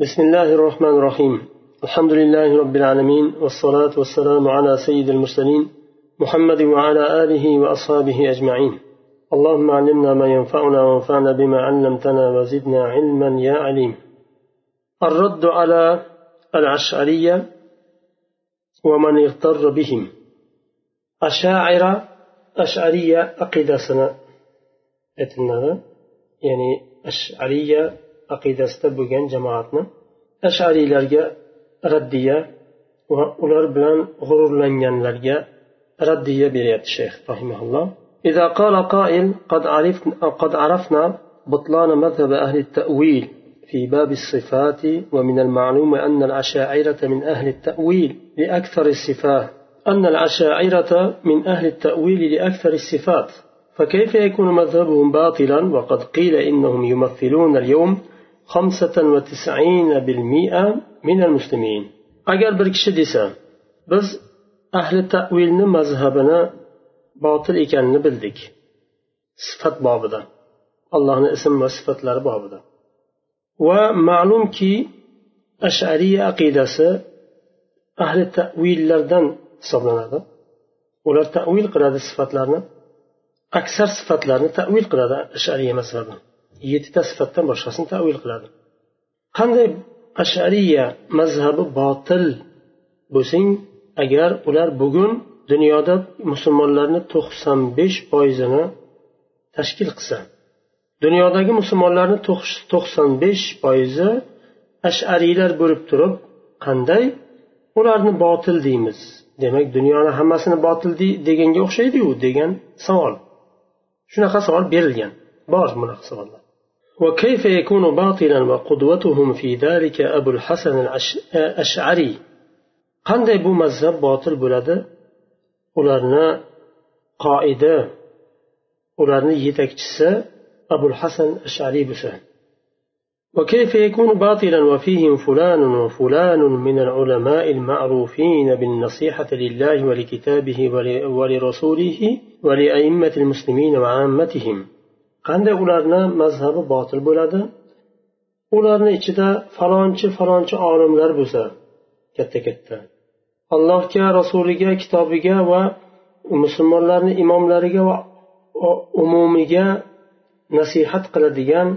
بسم الله الرحمن الرحيم. الحمد لله رب العالمين والصلاة والسلام على سيد المرسلين محمد وعلى آله وأصحابه أجمعين. اللهم علمنا ما ينفعنا وانفعنا بما علمتنا وزدنا علما يا عليم. الرد على العشعرية ومن اغتر بهم. أشاعرة أشعرية سنة. Ya'ni ashariya aqidasida bo'lgan jamoatni ashariylarga raddiya va ular bilan g'ururlanganlarga raddiya beryapti shayx rahimaulloh إذا قال قائل قد عرفنا, قد عرفنا بطلان مذهب أهل التأويل في باب الصفات ومن المعلوم أن العشاعرة من أهل التأويل لأكثر الصفات أن العشاعرة من أهل التأويل لأكثر الصفات فكيف يكون مذهبهم باطلا وقد قيل إنهم يمثلون اليوم min al muslimin agar bir kishi desa biz ahli tavilni mazhabini botil ekanini bildik. Sifat bobida. Allohni ism va sifatlari bobida. Va ma'lumki ashariya aqidasi ahli tavillardan hisoblanadi. Ular tavil qiladi sifatlarni aksar sifatlarni tavil qiladi ashariya mazhabi yettita sifatdan boshqasini tavil qiladi. Qanday ashariya mazhabi botil bo'lsang agar ular bugun dunyoda musulmonlarni to'qson besh foizini tashkil qilsa dunyodagi musulmonlarni to'qson besh foizi ashariylar bo'lib turib qanday? Ularni botil deymiz. Demak dunyoni hammasini botil deganga o'xshaydiyu degan savol. Shunaqa savol berilgan. Bor bunaqa savollar. وكيف يكون باطلا وقدوتهم في ذلك أبو الحسن الأشعري؟ qanday bu mazhab botil bo'ladi ularni qoida ularni yetakchisi abul hasan ashariy bo'lsa وكيف يكون باطلا وفيهم فلان وفلان من العلماء المعروفين بالنصيحة لله ولكتابه ولرسوله ولأئمة المسلمين وعامتهم؟ qanday ularni mazhabi botil bo'ladi ularni ichida falonchi falonchi olimlar bo'lsa katta katta allohga rasuliga kitobiga va musulmonlarni imomlariga va umumiga nasihat qiladigan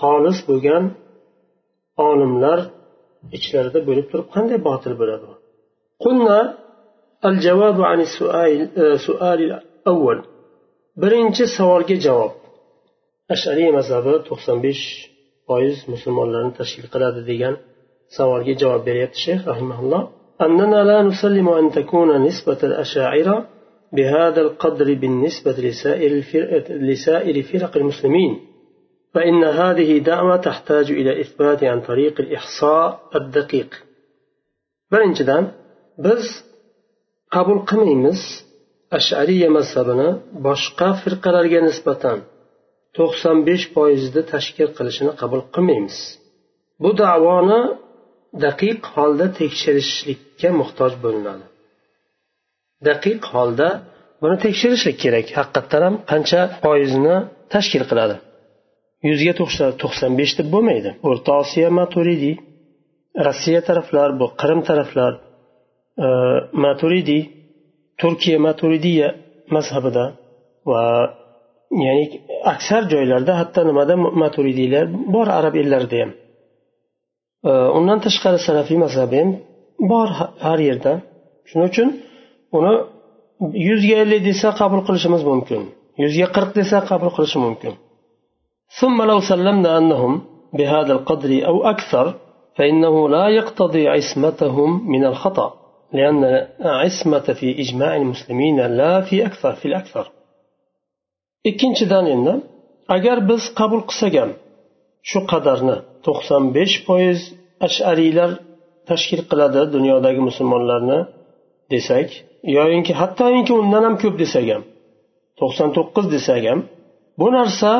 xolis bo'lgan olimlar ichlarida bo'lib turib qanday botil bo'ladi قلنا الجواب عن السؤال سؤال الأول birinchi savolga javob ashariy mazhabi جواب besh الشيخ رحمه الله أننا لا نسلم أن تكون نسبة rahimaulloh بهذا القدر بالنسبة لسائر فرق المسلمين فإن هذه دعوة تحتاج إلى إثبات عن طريق الإحصاء الدقيق برنج بس قبل قميمز أشعرية مذهبنا بشقى فرق نسبتان to'qson besh foizni tashkil qilishini qabul qilmaymiz. Bu davoni daqiq holda tekshirishlikka muhtoj bo'linadi. Daqiq holda buni tekshirishlik kerak. Haqiqatdan ham qancha foizni tashkil qiladi? Yuzga to'qson besh deb bo'lmaydi. O'rta osiyo maturidiy rossiya taraflar bu qirim taraflar e, maturidiy turkiya maturidiya mazhabida va ya'ni aksar joylarda hatto nimada maturidiylar bor arab ellarida ham undan tashqari salafiy mazhabi ham bor har yerda shuning uchun uni yuzga ellik desa qabul qilishimiz mumkin yuzga qirq desa qabul qilishi mumkin ثم لو سلمنا أنهم بهذا القدر أو أكثر فإنه لا يقتضي عصمتهم من الخطأ لأن عصمة في إجماع المسلمين لا في أكثر في الأكثر ikkinchidan endi agar biz qabul qilsak ham shu qadarni to'qson besh foiz ashariylar tashkil qiladi dunyodagi musulmonlarni desak yoyinki hattoki undan ham ko'p desak ham to'qson to'qqiz desak ham bu narsa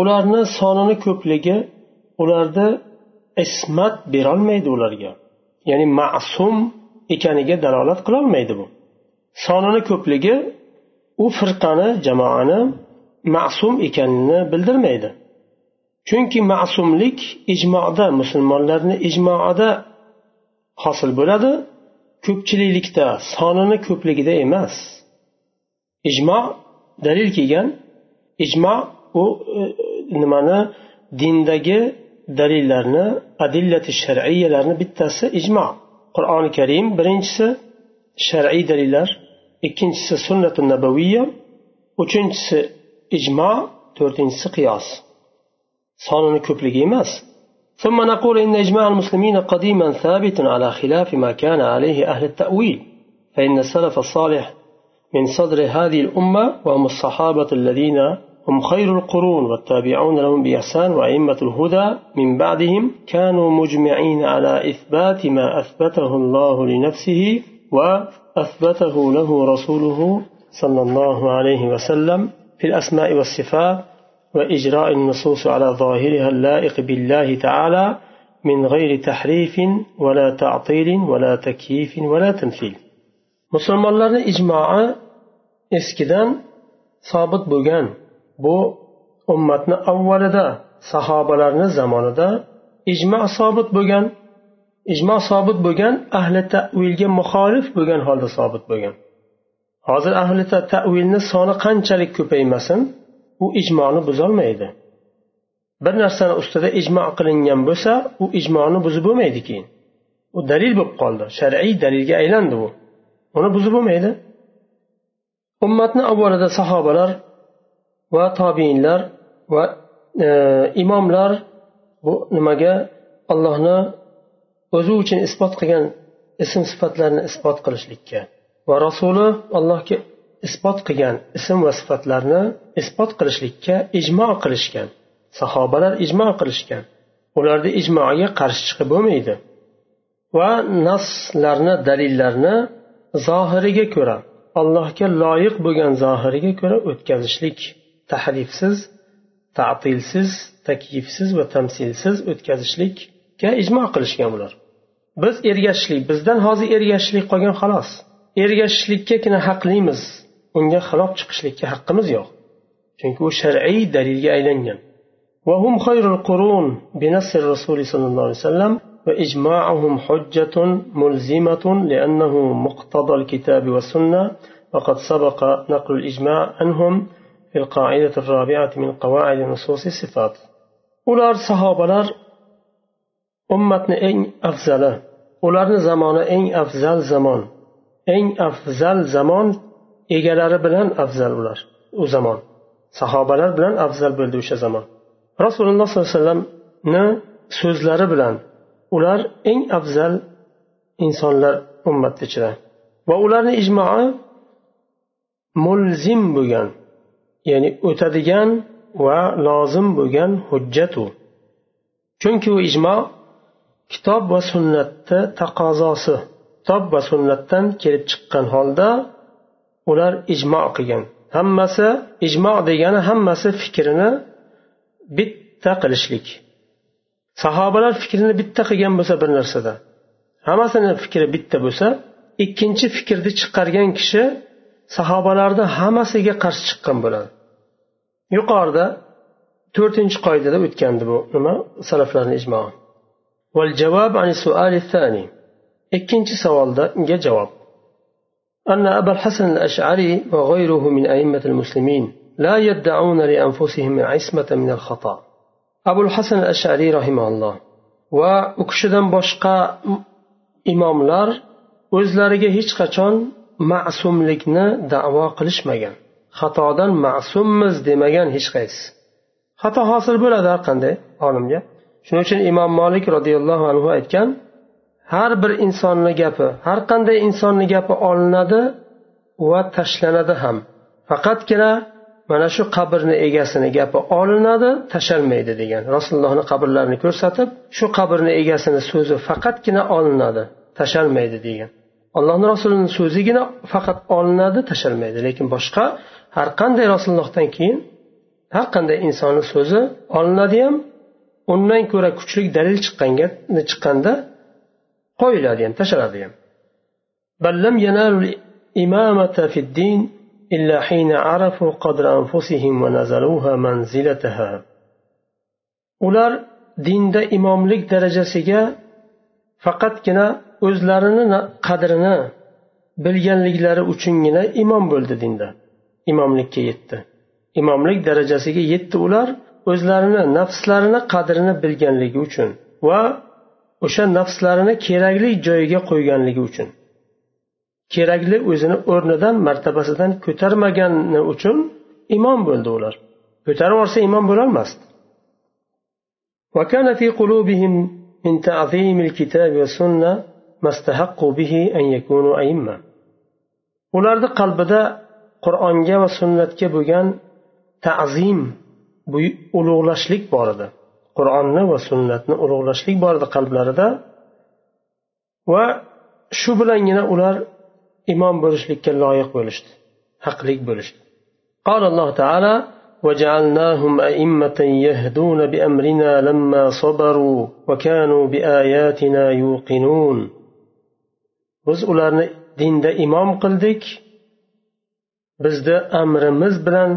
ularni sonini ko'pligi ularni ismat berolmaydi ularga. Ya'ni ma'sum ekaniga dalolat qilolmaydi bu. Sonini ko'pligi u firqani jamoani ma'sum ekanini bildirmaydi. Chunki ma'sumlik ijmoda musulmonlarni ijmoida hosil bo'ladi ko'pchiliklikda sonini ko'pligida emas. Ijmo dalil kelgan. Ijmo u e, nimani dindagi dalillarni adillati shar'iyalarni bittasi ijmo. Qur'oni karim birinchisi shar'iy dalillar ikkinchisi sunnati nabaviya uchinchisi ijmo to'rtinchisi qiyos. Sonini ko'pligi emas. ثم نقول إن إجماع المسلمين قديما ثابت على خلاف ما كان عليه أهل التأويل فإن السلف الصالح من صدر هذه الأمة وهم الصحابة الذين هم خير القرون والتابعون لهم بإحسان وأئمة الهدى من بعدهم كانوا مجمعين على إثبات ما أثبته الله لنفسه وأثبته له رسوله صلى الله عليه وسلم في الأسماء والصفات وإجراء النصوص على ظاهرها اللائق بالله تعالى من غير تحريف ولا تعطيل ولا تكييف ولا تمثيل musulmonlarni ijmoi eskidan sobit bo'lgan bu ummatni avvalida sahobalarni zamonida ijmo sobit bo'lgan ijmo sobit bo'lgan ahli tavilga muxolif bo'lgan holda sobit bo'lgan Hozir ahli tavilni soni qanchalik ko'paymasin u ijmoni buzolmaydi. Bir narsani ustida ijmo qilingan bo'lsa u ijmoni buzib bo'lmaydi keyin. U dalil bo'lib qoldi shar'iy dalilga aylandi u. Uni buzib bo'lmaydi. Ummatni avvalida sahobalar va tobiinlar va e, imomlar bu nimaga allohni o'zi uchun isbot qilgan ism sifatlarni isbot qilishlikka va rasuli allohga isbot qilgan ism va sifatlarni isbot qilishlikka ijmo qilishgan sahobalar ijmo qilishgan. Ularni ijmoga qarshi chiqib bo'lmaydi va naslarni dalillarni zohiriga ko'ra allohga loyiq bo'lgan zohiriga ko'ra o'tkazishlik tahrifsiz tatilsiz takyifsiz va tamsilsiz o'tkazishlikka ijmo qilishgan ular biz ergashishlik bizdan hozir ergashishlik qolgan xolos. Ergashishlikkagina haqlimiz unga xilof chiqishlikka haqqimiz yo'q chunki u shar'iy dalilga aylangan وهم خير القرون بنص الرسول صلى الله عليه وسلم وإجماعهم حجة ملزمة لأنه مقتضى الكتاب والسنة وقد سبق نقل الإجماع عنهم في القاعدة الرابعة من قواعد نصوص الصفات ular sahobalar ummatni eng afzali ularni zamoni eng afzal zamon eng afzal zamon egalari bilan afzal ular. U zamon. Sahobalar bilan afzal bo'ldi o'sha zamon. Rasululloh sollallohu alayhi vasallamni so'zlari bilan ular eng afzal insonlar ummat ichida. Va ularni ijmoi mulzim bo'lgan ya'ni o'tadigan va lozim bo'lgan hujjatu. Chunki u ijmo kitob va sunnatni taqozosi kitob va sunnatdan kelib chiqqan holda ular ijmo qilgan. Hammasi ijmo degani hammasi fikrini bitta qilishlik. Sahobalar fikrini bitta qilgan bo'lsa bir narsada. Hammasini fikri bitta bo'lsa ikkinchi fikrni chiqargan kishi sahobalarni hammasiga qarshi chiqqan bo'ladi. Yuqorida to'rtinchi qoidada o'tgandi bu nima? Salaflarni ijmoi. ikkinchi savolga javob أن أبا الحسن الأشعري وغيره من أئمة المسلمين لا يدعون لأنفسهم عصمة من الخطأ أبو الحسن الأشعري رحمه الله وأكشدن بشقى إمام لار o'zlariga hech qachon ma'sumlikni davo qilishmagan xatodan ma'summiz demagan hech qaysi xato hosil bo'ladi har qanday olimga shuning uchun imom molik roziyallohu anhu aytgan har bir insonni gapi har qanday insonni gapi olinadi va tashlanadi ham. Faqatgina mana shu qabrni egasini gapi olinadi tashalmaydi degan. Rasulullohni qabrlarini ko'rsatib shu qabrni egasini so'zi faqatgina olinadi tashalmaydi degan. Allohni rasulini so'zigina faqat olinadi tashalmaydi. Lekin boshqa har qanday rasulullohdan keyin har qanday insonni so'zi olinadi ham. Undan ko'ra kuchli dalil chiqqanga chiqqanda qo'yiladi ham tashladi ham بل لم ينالوا الإمامة في الدين إلا حين عرفوا قدر أنفسهم ونزلوها منزلتها ular dinda imomlik darajasiga faqatgina o'zlarini qadrini bilganliklari uchungina imom bo'ldi dinda imomlikka yetdi imomlik darajasiga yetdi ular o'zlarini nafslarini qadrini bilganligi uchun va o'sha nafslarini kerakli joyiga qo'yganligi uchun kerakli o'zini o'rnidan martabasidan ko'tarmagani uchun imom bo'ldi ular ko'tarib yuborsa imom bo'lolmasdi وكان في قلوبهم من تعظيم الكتاب والسنة ما استحقوا به أن يكونوا أئمة ularni qalbida qur'onga va sunnatga bo'lgan ta'zim ulug'lashlik bor edi qur'onni va sunnatni ulug'lashlik bor edi qalblarida va shu bilangina ular imom bo'lishlikka loyiq bo'lishdi haqlik bo'lishdi قال الله تعالى وجعلناهم أئمة يهدون بأمرنا لما صبروا وكانوا بآياتنا يوقنون biz ularni dinda imom qildik bizni amrimiz bilan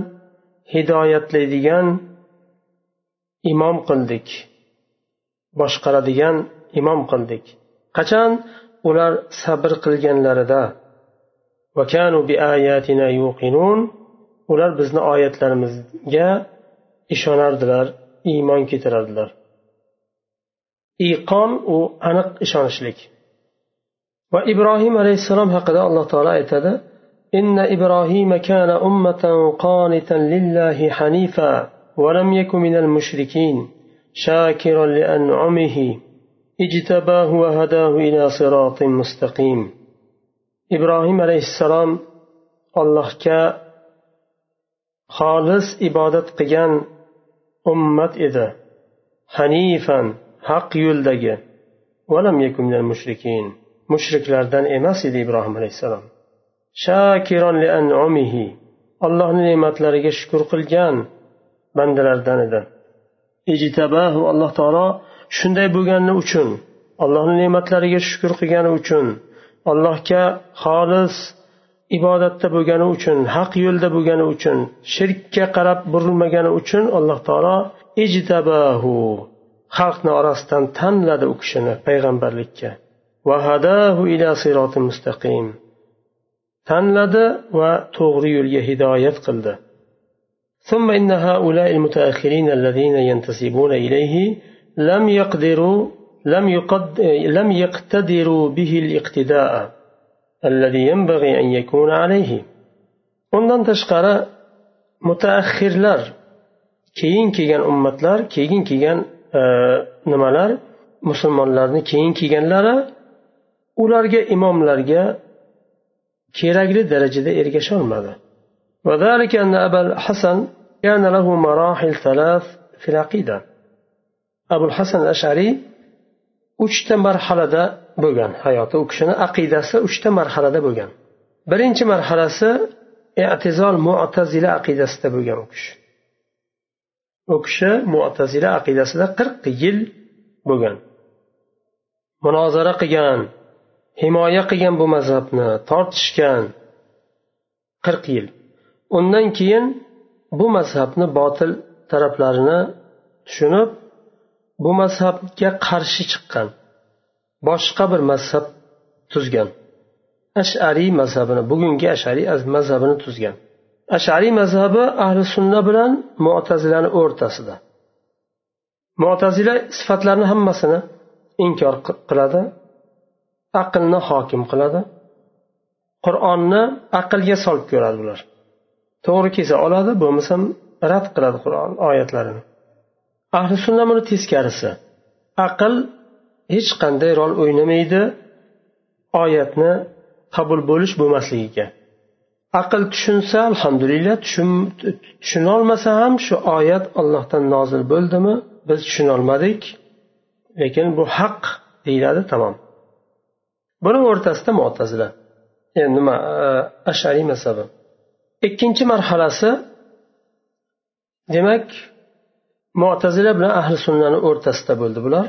hidoyatlaydigan imom qildik boshqaradigan imom qildik qachon ular sabr qilganlarida ular bizni oyatlarimizga ishonardilar iymon keltirardilar iqon u aniq ishonishlik va ibrohim alayhissalom haqida alloh taolo aytadi إن إبراهيم كان أمة قانتا لله حنيفا ولم يك من المشركين شاكرا لأنعمه اجتباه وهداه إلى صراط مستقيم إبراهيم عليه السلام الله كا xolis ibodat qilgan ummat edi hanifan haq yo'ldagi mushriklardan emas edi ibrohim alayhissalom allohni ne'matlariga shukur qilgan bandalardan edi. Alloh taolo shunday bo'lgani uchun allohni ne'matlariga shukur qilgani uchun allohga xolis ibodatda bo'lgani uchun haq yo'lda bo'lgani uchun shirkka qarab burilmagani uchun alloh taolo ijtabahu xalqni orasidan tanladi u kishini payg'ambarlikka. Tanladi va to'g'ri yo'lga hidoyat qildi. ثم إن هؤلاء المتأخرين الذين ينتسبون إليه لم يقدروا لم, يقد لم يقتدروا به الاقتداء الذي ينبغي أن يكون عليه undan tashqari mutaaxirlar keyin kelgan ummatlar keyin kelgan nimalar musulmonlarni keyin kelganlari ularga imomlarga kerakli darajada ergasholmadi وذلك أن أبا الحسن كان له مراحل ثلاث في العقيدة أبو الحسن الأشعري uchta marhalada bo'lgan hayoti u kishini aqidasi uchta marhalada bo'lgan birinchi marhalasi i'tizol mu'tazila aqidasida bo'lgan u kishi u kishi mu'tazila aqidasida qirq yil bo'lgan munozara qilgan himoya qilgan bu mazhabni tortishgan qirq yil undan keyin bu mazhabni botil taraflarini tushunib bu mazhabga qarshi chiqqan boshqa bir mazhab tuzgan. Ashariy mazhabini bugungi ashariy mazhabini tuzgan. Ashariy mazhabi ahli sunna bilan mutazilani o'rtasida. Mutazila sifatlarni hammasini inkor qiladi aqlni hokim qiladi qur'onni aqlga solib ko'radi ular. To'g'ri kelsa oladi bo'lmasam rad qiladi qur'on oyatlarini. Ahli sunna buni teskarisi. Aql hech qanday rol o'ynamaydi oyatni qabul bo'lish bo'lmasligiga. Aql tushunsa alhamdulillah tushunolmasa ham shu oyat ollohdan nozil bo'ldimi? Biz tushunolmadik. Lekin bu haq deyiladi tamom. Buni o'rtasida mutazila. Endi nima e, ashariy mazhabi. ikkinchi marhalasi demak mo'tazila bilan ahli sunnani o'rtasida bo'ldi bular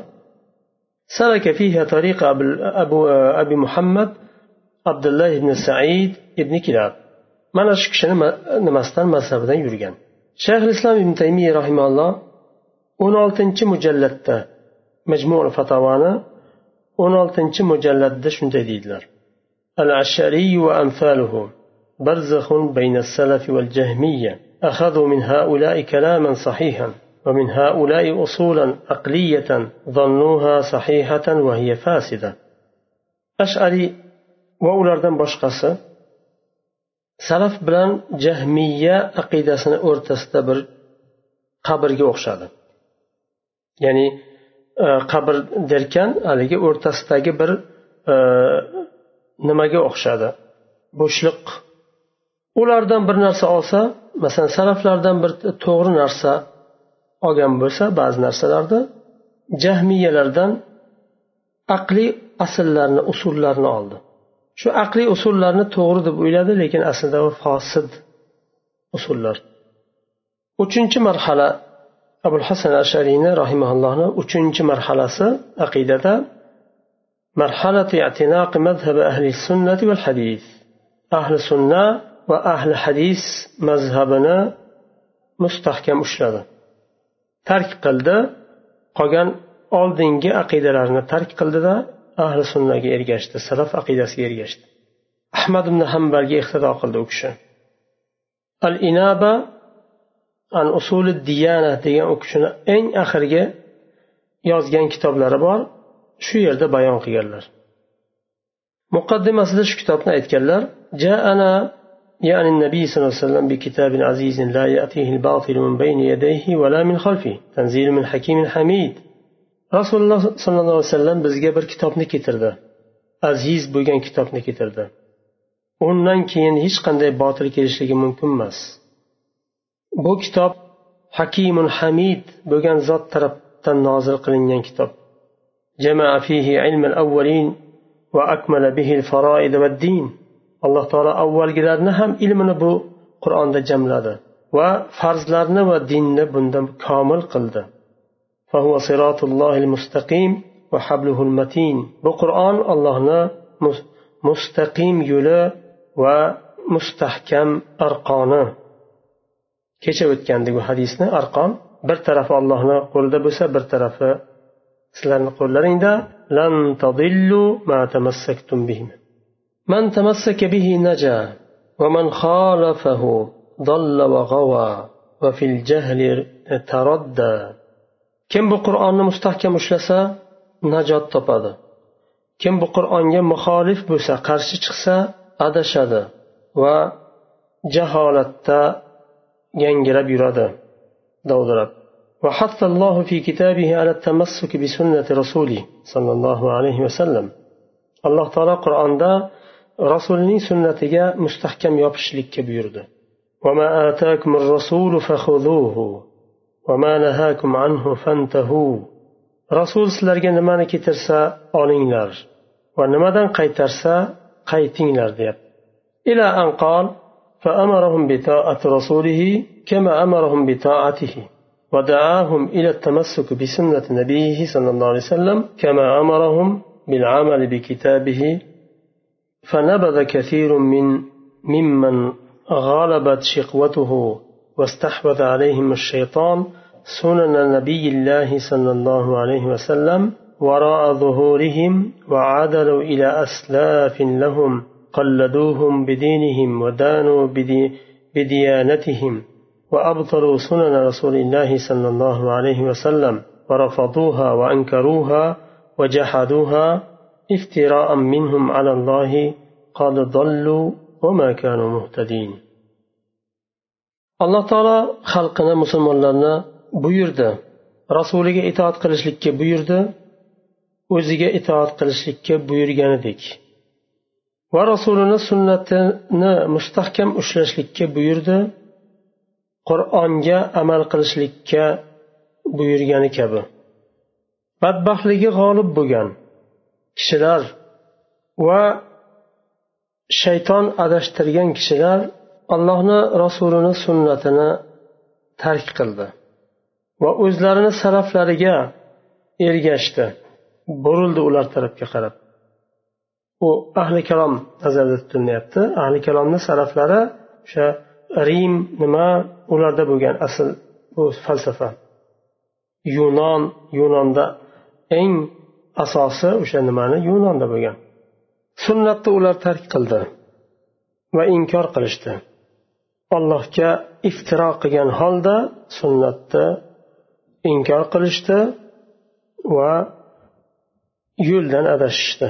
سلك فيها طريق أبو أبي محمد عبد الله بن سعيد بن كلاب mana shu kishini nimasidan mazhabidan yurgan shayx islom ibn taymiya rahimalloh o'n oltinchi mujallatda majmu fatavoni o'n oltinchi mujallatda shunday deydilar al ashariy va amsaluhu برزخ بين السلف والجهمية أخذوا من هؤلاء كلاما صحيحا ومن هؤلاء أصولا عقلية ظنوها صحيحة وهي فاسدة أشعري وأولردن بشقسي salaf bilan jahmiya aqidasini o'rtasida bir qabrga o'xshadi ya'ni e, qabr derkan haligi o'rtasidagi bir e, nimaga o'xshadi bo'shliq ulardan bir narsa olsa masalan saraflardan bir to'g'ri narsa olgan bo'lsa ba'zi narsalarni jahmiyalardan aqliy asllarni usullarni oldi. Shu aqliy usullarni to'g'ri deb o'yladi lekin aslida u fosid usullar. Uchinchi marhala abul hasan ashariyni rahimaullohni uchinchi marhalasi aqidada marhalati i'tinaqi madhab ahli sunnati val hadis ahli sunna va ahli hadis mazhabini mustahkam ushladi. Tark qildi qolgan oldingi aqidalarni tark qildida ahli sunnaga ergashdi salaf aqidasiga ergashdi. Ahmad ibn hambalga ixtido qildi u kishi. Al inaba an usuli diyana degan u kishini eng oxirgi yozgan kitoblari bor shu yerda bayon qilganlar. Muqaddimasida shu kitobni aytganlar jaana يعني النبي صلى الله عليه وسلم بكتاب عزيز لا يأتيه الباطل من بين يديه ولا من خلفه تنزيل من حكيم حميد rasululloh sollallohu alayhi vasallam bizga bir kitobni keltirdi aziz bo'lgan kitobni keltirdi undan keyin hech qanday botil kelishligi mumkin emas bu kitob hakimun hamid bo'lgan zot tarafdan nozil qilingan kitob جمع فيه علم الأولين وأكمل به الفرائض والدين alloh taolo avvalgilarni ham ilmini bu qur'onda jamladi va farzlarni va dinni bunda komil qildi. Bu qur'on allohni mustaqim yo'li va mustahkam arqoni. Kecha o'tgandik bu hadisni. Arqon bir tarafi allohni qo'lida bo'lsa bir tarafi sizlarni qo'llaringda. Lan tadillu ma tamassaktum bihi من تمسك به نجا ومن خالفه ضل وغوى وفي الجهل تردى. كم بقرآن مستحكم شلسا نجا طبادا كم بقرآن مخالف بسا قرش شخصا أدشادا و جهالتا ينجرب يرادا دودرب وحث الله في كتابه على التمسك بسنة رسوله صلى الله عليه وسلم الله تعالى قرآن ده رسولني سنتك مستحكم يبشلك بيرد وما آتاكم الرسول فخذوه rasul sizlarga nimani keltirsa olinglar va nimadan qaytarsa qaytinglar deyapti. Ila an qol فأمرهم بطاعة رسوله كما أمرهم بطاعته ودعاهم إلى التمسك بسنة نبيه صلى الله عليه وسلم كما أمرهم بالعمل بكتابه فنبذ كثير من ممن غلبت شقوته واستحوذ عليهم الشيطان سنن نبي الله صلى الله عليه وسلم وراء ظهورهم وعادلوا إلى أسلاف لهم قلدوهم بدينهم ودانوا بدي بديانتهم وأبطلوا سنن رسول الله صلى الله عليه وسلم ورفضوها وأنكروها وجحدوها افتراء منهم على الله قد ضلوا وما كانوا مهتدين alloh taolo xalqini musulmonlarni buyurdi rasuliga itoat qilishlikka buyurdi o'ziga itoat qilishlikka buyurganidek va rasulini sunnatini mustahkam ushlashlikka buyurdi qur'onga amal qilishlikka buyurgani kabi badbaxtligi g'olib bo'lgan kishilar va shayton adashtirgan kishilar allohni rasulini sunnatini tark qildi va o'zlarini saraflariga ergashdi. Burildi ular tarafga qarab. U ahli kalom nazarda tutilyapti. Ahli kalomni saraflari o'sha rim nima? Ularda bo'lgan asl bu falsafa. Yunon yunonda eng asosi o'sha nimani yunonda bo'lgan sunnatni ular tark qildi va inkor qilishdi allohga iftiro qilgan holda sunnatni inkor qilishdi va yo'ldan adashishdi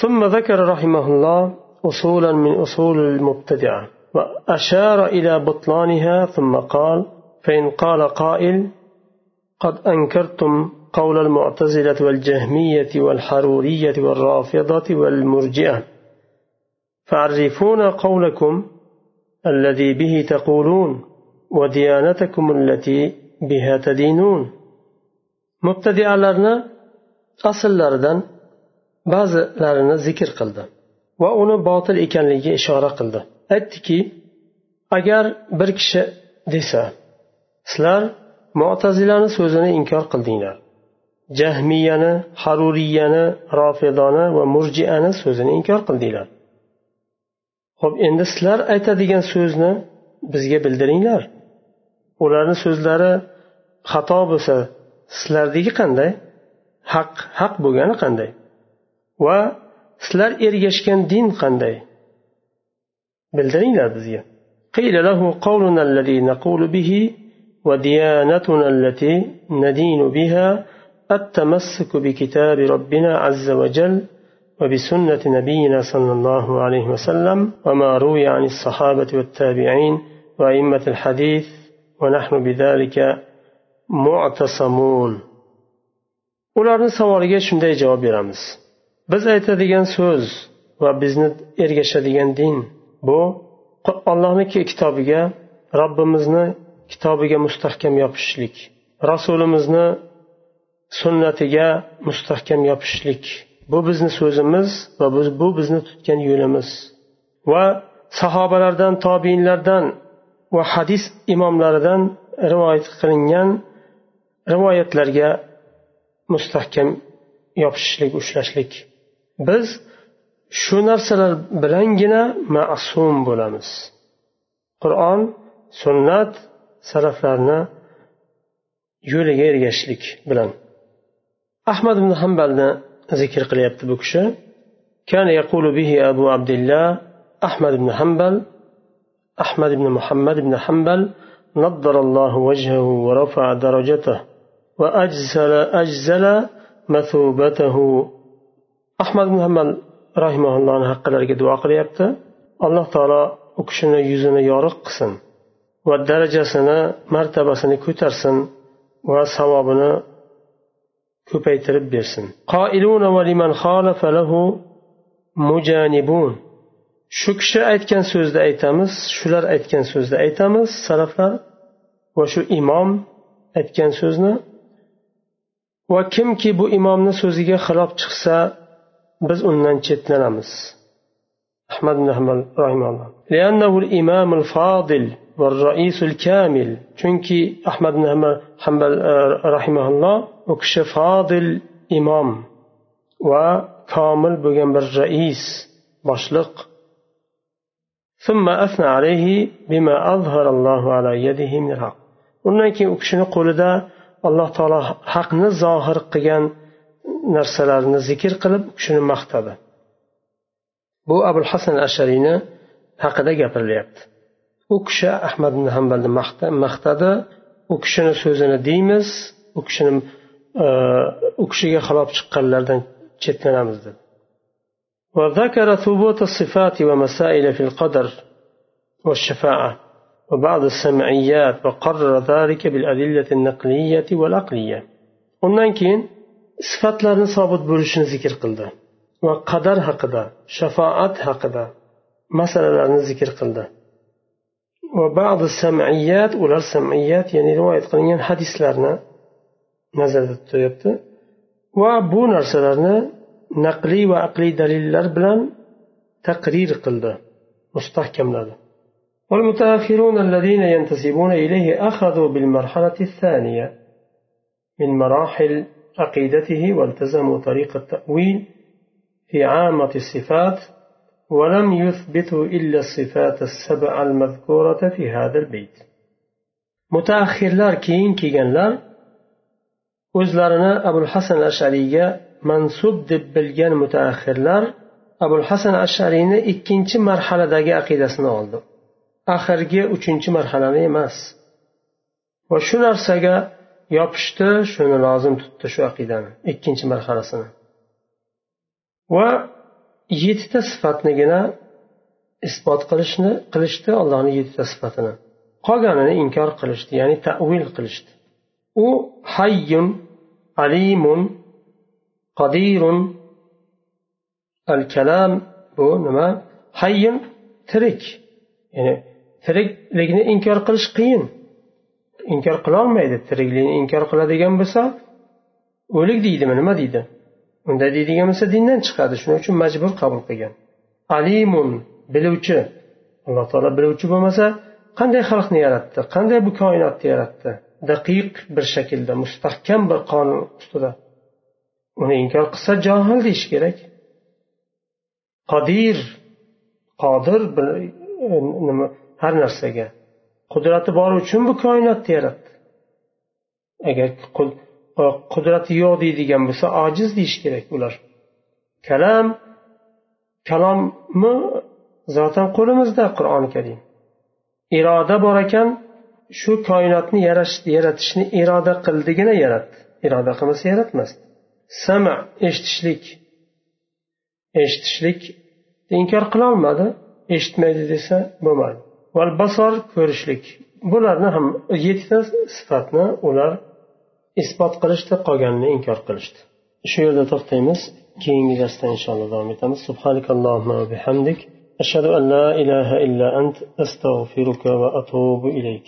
ثم ذكر رحمه الله أصولا من أصول المبتدعة وأشار إلى بطلانها ثم قال فإن قال قائل قد أنكرتم قول المعتزلة والجهمية والحرورية والرافضة والمرجئة فعرفونا قولكم الذي به تقولون وديانتكم التي بها تدينون mubtadialarni asllaridan ba'zilarini zikr qildi va uni botil ekanligiga ishora qildi aytdiki agar bir kishi desa sizlar mo'tazilani so'zini inkor qildinglar jahmiyani haruriyani rofidoni va murjiani so'zini inkor qildinglar ho'p endi sizlar aytadigan so'zni bizga bildiringlar ularni so'zlari xato bo'lsa sizlardagi qanday haq haq bo'lgani qanday va sizlar ergashgan din qanday bildiringlar bizga قيل له قولنا الذي نقول به وديانتنا التي ندين بها التمسك بكتاب ربنا عز وجل وبسنة نبينا صلى الله عليه وسلم وما روي عن الصحابة والتابعين وأئمة الحديث ونحن بذلك معتصمون ularni savoliga shunday javob beramiz biz aytadigan so'z va bizni ergashadigan din bu allohni kitobiga robbimizni kitobiga mustahkam yopishishlik rasulimizni sunnatiga mustahkam yopishishlik bu bizni so'zimiz va bu bizni tutgan yo'limiz. Va sahobalardan tobiinlardan va hadis imomlaridan rivoyat qilingan rivoyatlarga mustahkam yopishishlik ushlashlik. Biz shu narsalar bilangina ma'sum bo'lamiz. Qur'on sunnat salaflarni yo'liga ergashishlik bilan. Ahmad ibn hambalni zikr qilyapti bu kishi كان يقول به أبو عبد الله أحمد بن حنبل أحمد بن محمد بن حنبل نضر الله وجهه ورفع درجته وأجزل أجزل مثوبته أحمد بن حنبل رحمه الله haqqilarga duo qilyapti alloh taolo u kishini yuzini yoriq qilsin va darajasini martabasini ko'tarsin va savobini ko'paytirib bersin. Mujanibun. Shu kishi aytgan so'zni aytamiz shular aytgan so'zni aytamiz salaflar va shu imom aytgan so'zni. Va kimki bu imomni so'ziga xilof chiqsa biz undan chetlanamiz. Ahmad ibn hamal rahimalloh لأنه الإمام الفاضل والرئيس الكامل chunki ahmad ibn hambal rahimaulloh u kishi fodil imom va komil bo'lgan bir rais boshliq ثم أثنى عليه بما أظهر الله على يده من الحق undan keyin u kishini qo'lida alloh taolo haqni zohir qilgan narsalarni zikr qilib u kishini maqtadi bu abul hasan ashariyni haqida gapirilyapti u kishi ahmad ibn hambalni maqtadi u kishini so'zini deymiz u kishini u kishiga xilof chiqqanlardan chetlanamiz dedi وذكر ثبوت الصفات ومسائل في القدر والشفاعة وبعض السمعيات وقرر ذلك بالأدلة النقلية والعقلية undan keyin sifatlarni sobit bo'lishini zikr qildi va qadar haqida shafoat haqida masalalarni zikr qildi وبعض السمعيات ولا السمعيات يعني رواية قنين حديث لنا نزلت تيبت وابو نرسلنا نقلي وعقلي دليل لربلان تقرير قلدة مستحكم لنا والمتأخرون الذين ينتسبون إليه أخذوا بالمرحلة الثانية من مراحل عقيدته والتزموا طريق التأويل في عامة الصفات ولم يثبتوا إلا الصفات السبع المذكورة في هذا البيت متأخرlar keyin kelganlar o'zlarini abul hasan ashariyga mansub deb bilgan mutaaxirlar abul hasan ashariyni ikkinchi marhaladagi aqidasini oldi oxirgi uchinchi marhalani emas va shu narsaga yopishdi shuni lozim tutdi shu aqidani ikkinchi marhalasini va yettita sifatnigina isbot qilishni qilishdi allohni yettita sifatini. Qolganini inkor qilishdi ya'ni tavil qilishdi. U hayyun alimun qodirun al kalam bu nima? Hayyun tirik. Ya'ni tiriklikni inkor qilish qiyin. Inkor qilolmaydi tirikligini inkor qiladigan bo'lsa o'lik deydimi nima deydi? Unday deydigan bo'lsa dindan chiqadi. Shuning uchun majbur qabul qilgan. Alimun biluvchi. Alloh taolo biluvchi bo'lmasa qanday xalqni yaratdi? Qanday bu koinotni yaratdi? Daqiq bir shaklda mustahkam bir qonun ustida. Uni inkor qilsa johil deyish kerak. Qodir qodir bir e, nima har narsaga. Qudrati bor uchun bu koinotni yaratdi. Agar qudrati yo'q deydigan bo'lsa ojiz deyish kerak ular. Kalam kalomni zotan qo'limizda qur'oni karim. Iroda bor ekan shu koinotni yaratishni iroda qildigina yaratdi. Iroda qilmasa yaratmasdi. Sama eshitishlik. Eshitishlik inkor qilolmadi eshitmaydi desa bo'lmadi. Val basor ko'rishlik. Bularni ham yettita sifatni ular isbot qilishdi qolganini inkor qilishdi. Shu yerda to'xtaymiz. Keyingi darsda inshaalloh davom etamiz. Bihamdik. Ashhadu an la ilaha illa ant astag'firuka va atubu ilayk.